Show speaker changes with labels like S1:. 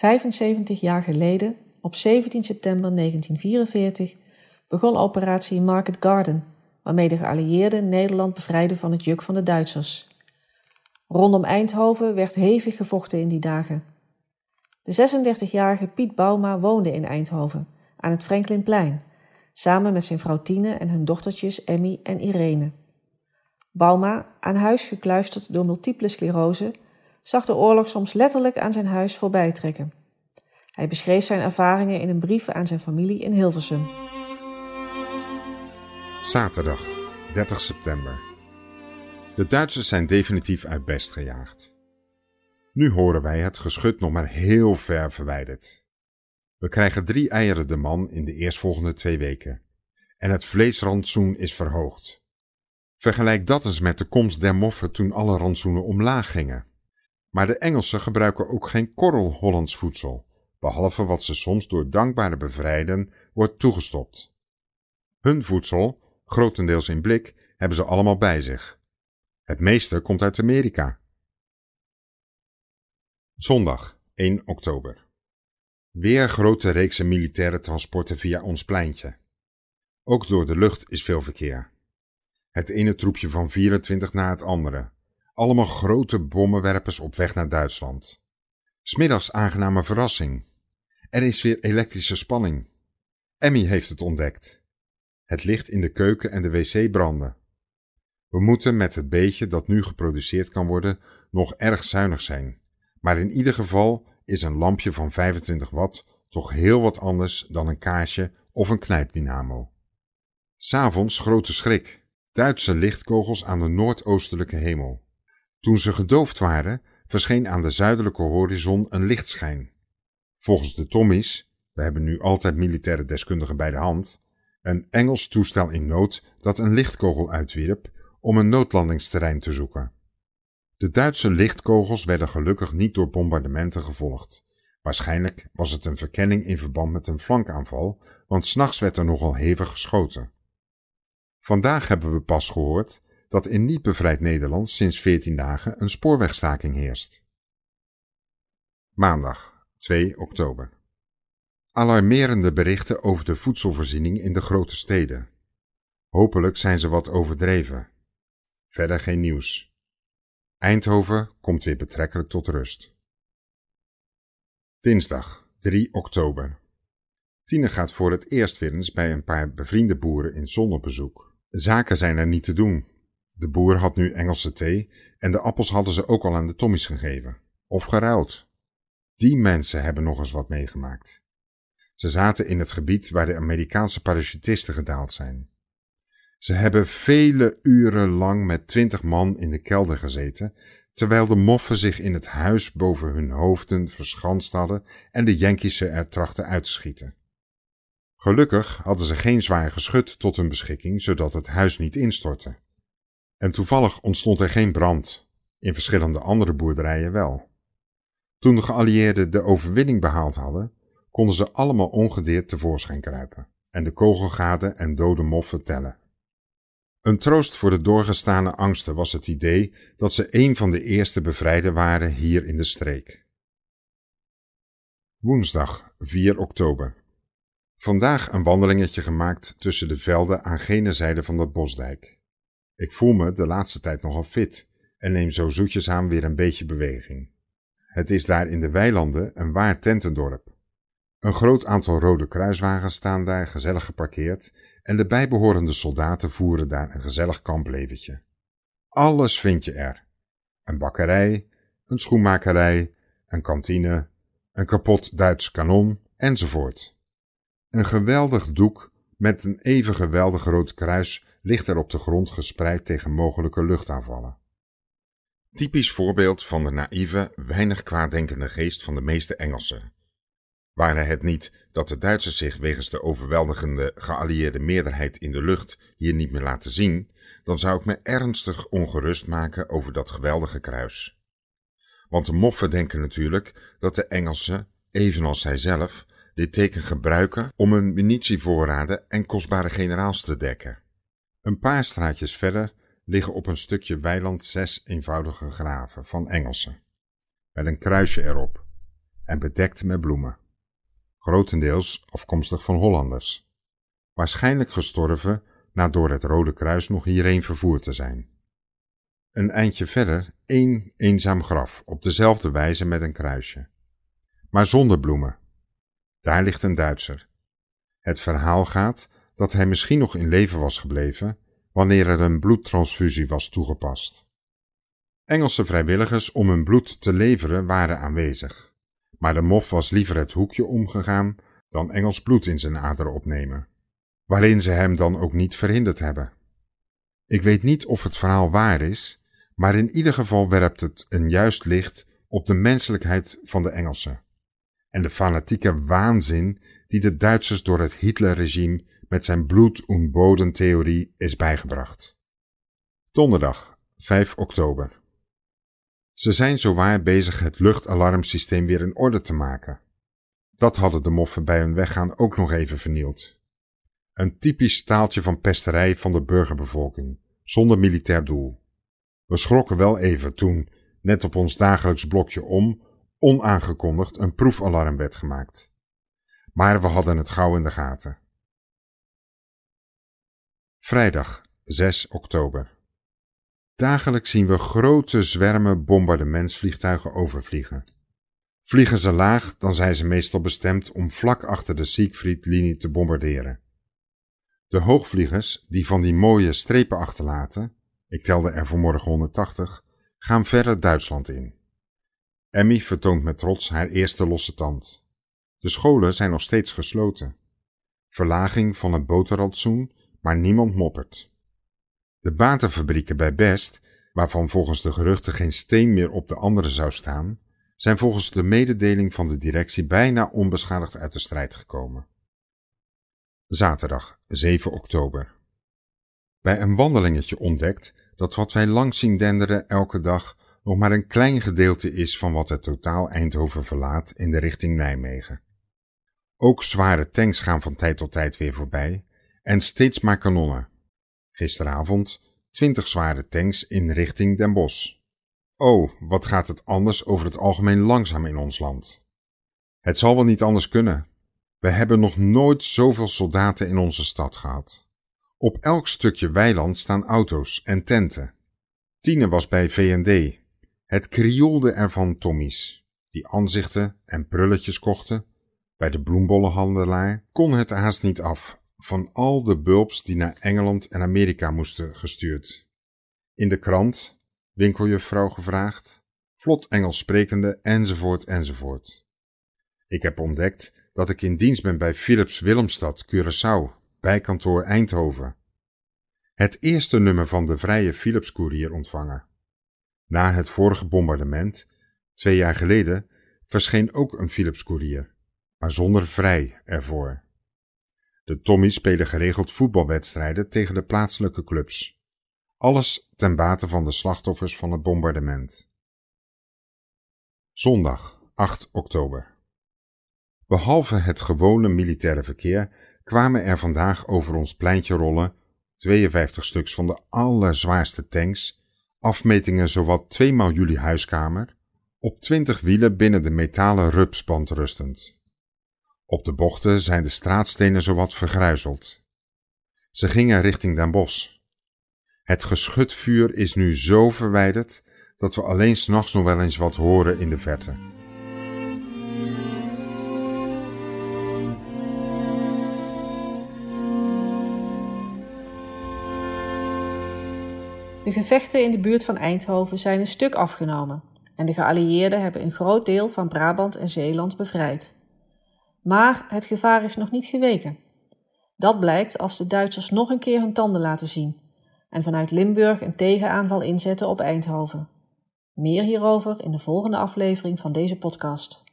S1: 75 jaar geleden, op 17 september 1944, begon operatie Market Garden, waarmee de geallieerden Nederland bevrijden van het juk van de Duitsers. Rondom Eindhoven werd hevig gevochten in die dagen. De 36-jarige Piet Bauma woonde in Eindhoven, aan het Franklinplein, samen met zijn vrouw Tine en hun dochtertjes Emmy en Irene. Bauma, aan huis gekluisterd door multiple sclerose, zag de oorlog soms letterlijk aan zijn huis voorbij trekken. Hij beschreef zijn ervaringen in een brief aan zijn familie in Hilversum.
S2: Zaterdag, 30 september. De Duitsers zijn definitief uit Best gejaagd. Nu horen wij het geschut nog maar heel ver verwijderd. We krijgen drie eieren de man in de eerstvolgende twee weken. En het vleesrantsoen is verhoogd. Vergelijk dat eens met de komst der moffen toen alle rantsoenen omlaag gingen. Maar de Engelsen gebruiken ook geen korrel Hollands voedsel, behalve wat ze soms door dankbare bevrijden wordt toegestopt. Hun voedsel, grotendeels in blik, hebben ze allemaal bij zich. Het meeste komt uit Amerika. Zondag 1 oktober. Weer grote reeksen militaire transporten via ons pleintje. Ook door de lucht is veel verkeer. Het ene troepje van 24 na het andere. Allemaal grote bommenwerpers op weg naar Duitsland. Smiddags aangename verrassing. Er is weer elektrische spanning. Emmy heeft het ontdekt. Het licht in de keuken en de wc branden. We moeten met het beetje dat nu geproduceerd kan worden nog erg zuinig zijn. Maar in ieder geval is een lampje van 25 watt toch heel wat anders dan een kaarsje of een knijpdynamo. S'avonds grote schrik. Duitse lichtkogels aan de noordoostelijke hemel. Toen ze gedoofd waren, verscheen aan de zuidelijke horizon een lichtschijn. Volgens de Tommies, we hebben nu altijd militaire deskundigen bij de hand, een Engels toestel in nood dat een lichtkogel uitwierp om een noodlandingsterrein te zoeken. De Duitse lichtkogels werden gelukkig niet door bombardementen gevolgd. Waarschijnlijk was het een verkenning in verband met een flankaanval, want s'nachts werd er nogal hevig geschoten. Vandaag hebben we pas gehoord dat in niet bevrijd Nederland sinds 14 dagen een spoorwegstaking heerst. Maandag 2 oktober. Alarmerende berichten over de voedselvoorziening in de grote steden. Hopelijk zijn ze wat overdreven. Verder geen nieuws. Eindhoven komt weer betrekkelijk tot rust. Dinsdag 3 oktober. Tine gaat voor het eerst weer eens bij een paar bevriende boeren in zon op bezoek. Zaken zijn er niet te doen. De boer had nu Engelse thee en de appels hadden ze ook al aan de Tommies gegeven. Of geruild. Die mensen hebben nog eens wat meegemaakt. Ze zaten in het gebied waar de Amerikaanse parachutisten gedaald zijn. Ze hebben vele uren lang met twintig man in de kelder gezeten, terwijl de moffen zich in het huis boven hun hoofden verschanst hadden en de Yankees ze er trachten uit te schieten. Gelukkig hadden ze geen zwaar geschut tot hun beschikking, zodat het huis niet instortte. En toevallig ontstond er geen brand, in verschillende andere boerderijen wel. Toen de geallieerden de overwinning behaald hadden, konden ze allemaal ongedeerd tevoorschijn kruipen en de kogelgaten en dode moffen tellen. Een troost voor de doorgestane angsten was het idee dat ze een van de eerste bevrijden waren hier in de streek. Woensdag 4 oktober. Vandaag een wandelingetje gemaakt tussen de velden aan gene zijde van de bosdijk. Ik voel me de laatste tijd nogal fit en neem zo zoetjes aan weer een beetje beweging. Het is daar in de weilanden een waar tentendorp. Een groot aantal rode kruiswagens staan daar gezellig geparkeerd en de bijbehorende soldaten voeren daar een gezellig kampleventje. Alles vind je er. Een bakkerij, een schoenmakerij, een kantine, een kapot Duits kanon enzovoort. Een geweldig doek met een even geweldig rood kruis ligt er op de grond gespreid tegen mogelijke luchtaanvallen. Typisch voorbeeld van de naïeve, weinig kwaaddenkende geest van de meeste Engelsen. Waren het niet dat de Duitsers zich wegens de overweldigende geallieerde meerderheid in de lucht hier niet meer laten zien, dan zou ik me ernstig ongerust maken over dat geweldige kruis. Want de moffen denken natuurlijk dat de Engelsen, evenals zijzelf, dit teken gebruiken om hun munitievoorraden en kostbare generaals te dekken. Een paar straatjes verder liggen op een stukje weiland zes eenvoudige graven van Engelsen, met een kruisje erop en bedekt met bloemen. Grotendeels afkomstig van Hollanders. Waarschijnlijk gestorven na door het Rode Kruis nog hierheen vervoerd te zijn. Een eindje verder één eenzaam graf, op dezelfde wijze met een kruisje. Maar zonder bloemen. Daar ligt een Duitser. Het verhaal gaat dat hij misschien nog in leven was gebleven wanneer er een bloedtransfusie was toegepast. Engelse vrijwilligers om hun bloed te leveren waren aanwezig, maar de mof was liever het hoekje omgegaan dan Engels bloed in zijn aderen opnemen, waarin ze hem dan ook niet verhinderd hebben. Ik weet niet of het verhaal waar is, maar in ieder geval werpt het een juist licht op de menselijkheid van de Engelsen en de fanatieke waanzin die de Duitsers door het Hitlerregime met zijn bloed- en bodemtheorie is bijgebracht. Donderdag, 5 oktober. Ze zijn zowaar bezig het luchtalarmsysteem weer in orde te maken. Dat hadden de moffen bij hun weggaan ook nog even vernield. Een typisch staaltje van pesterij van de burgerbevolking, zonder militair doel. We schrokken wel even toen, net op ons dagelijks blokje om, onaangekondigd een proefalarm werd gemaakt. Maar we hadden het gauw in de gaten. Vrijdag 6 oktober. Dagelijks zien we grote zwermen bombardementsvliegtuigen overvliegen. Vliegen ze laag, dan zijn ze meestal bestemd om vlak achter de Siegfried-linie te bombarderen. De hoogvliegers, die van die mooie strepen achterlaten, ik telde er vanmorgen 180, gaan verder Duitsland in. Emmy vertoont met trots haar eerste losse tand. De scholen zijn nog steeds gesloten. Verlaging van het boterrantsoen, maar niemand moppert. De batenfabrieken bij Best, waarvan volgens de geruchten geen steen meer op de andere zou staan, zijn volgens de mededeling van de directie bijna onbeschadigd uit de strijd gekomen. Zaterdag 7 oktober. Bij een wandelingetje ontdekt dat wat wij langs zien denderen elke dag nog maar een klein gedeelte is van wat het totaal Eindhoven verlaat in de richting Nijmegen. Ook zware tanks gaan van tijd tot tijd weer voorbij en steeds maar kanonnen. Gisteravond 20 zware tanks in richting Den Bosch. Oh, wat gaat het anders over het algemeen langzaam in ons land. Het zal wel niet anders kunnen. We hebben nog nooit zoveel soldaten in onze stad gehad. Op elk stukje weiland staan auto's en tenten. Tine was bij VND. Het krioelde er van Tommy's, die aanzichten en prulletjes kochten. Bij de bloembollenhandelaar kon het haast niet af van al de bulbs die naar Engeland en Amerika moesten gestuurd. In de krant, winkeljuffrouw gevraagd, vlot Engels sprekende, enzovoort, enzovoort. Ik heb ontdekt dat ik in dienst ben bij Philips Willemstad, Curaçao, bijkantoor Eindhoven. Het eerste nummer van de vrije Philips Courier ontvangen. Na het vorige bombardement, twee jaar geleden, verscheen ook een Philips Courier, maar zonder vrij ervoor. De Tommies spelen geregeld voetbalwedstrijden tegen de plaatselijke clubs. Alles ten bate van de slachtoffers van het bombardement. Zondag 8 oktober. Behalve het gewone militaire verkeer kwamen er vandaag over ons pleintje rollen 52 stuks van de allerzwaarste tanks, afmetingen zowat tweemaal jullie huiskamer, op 20 wielen binnen de metalen rupsband rustend. Op de bochten zijn de straatstenen zowat vergruizeld. Ze gingen richting Den Bosch. Het geschutvuur is nu zo verwijderd dat we alleen s'nachts nog wel eens wat horen in de verte.
S1: De gevechten in de buurt van Eindhoven zijn een stuk afgenomen en de geallieerden hebben een groot deel van Brabant en Zeeland bevrijd. Maar het gevaar is nog niet geweken. Dat blijkt als de Duitsers nog een keer hun tanden laten zien en vanuit Limburg een tegenaanval inzetten op Eindhoven. Meer hierover in de volgende aflevering van deze podcast.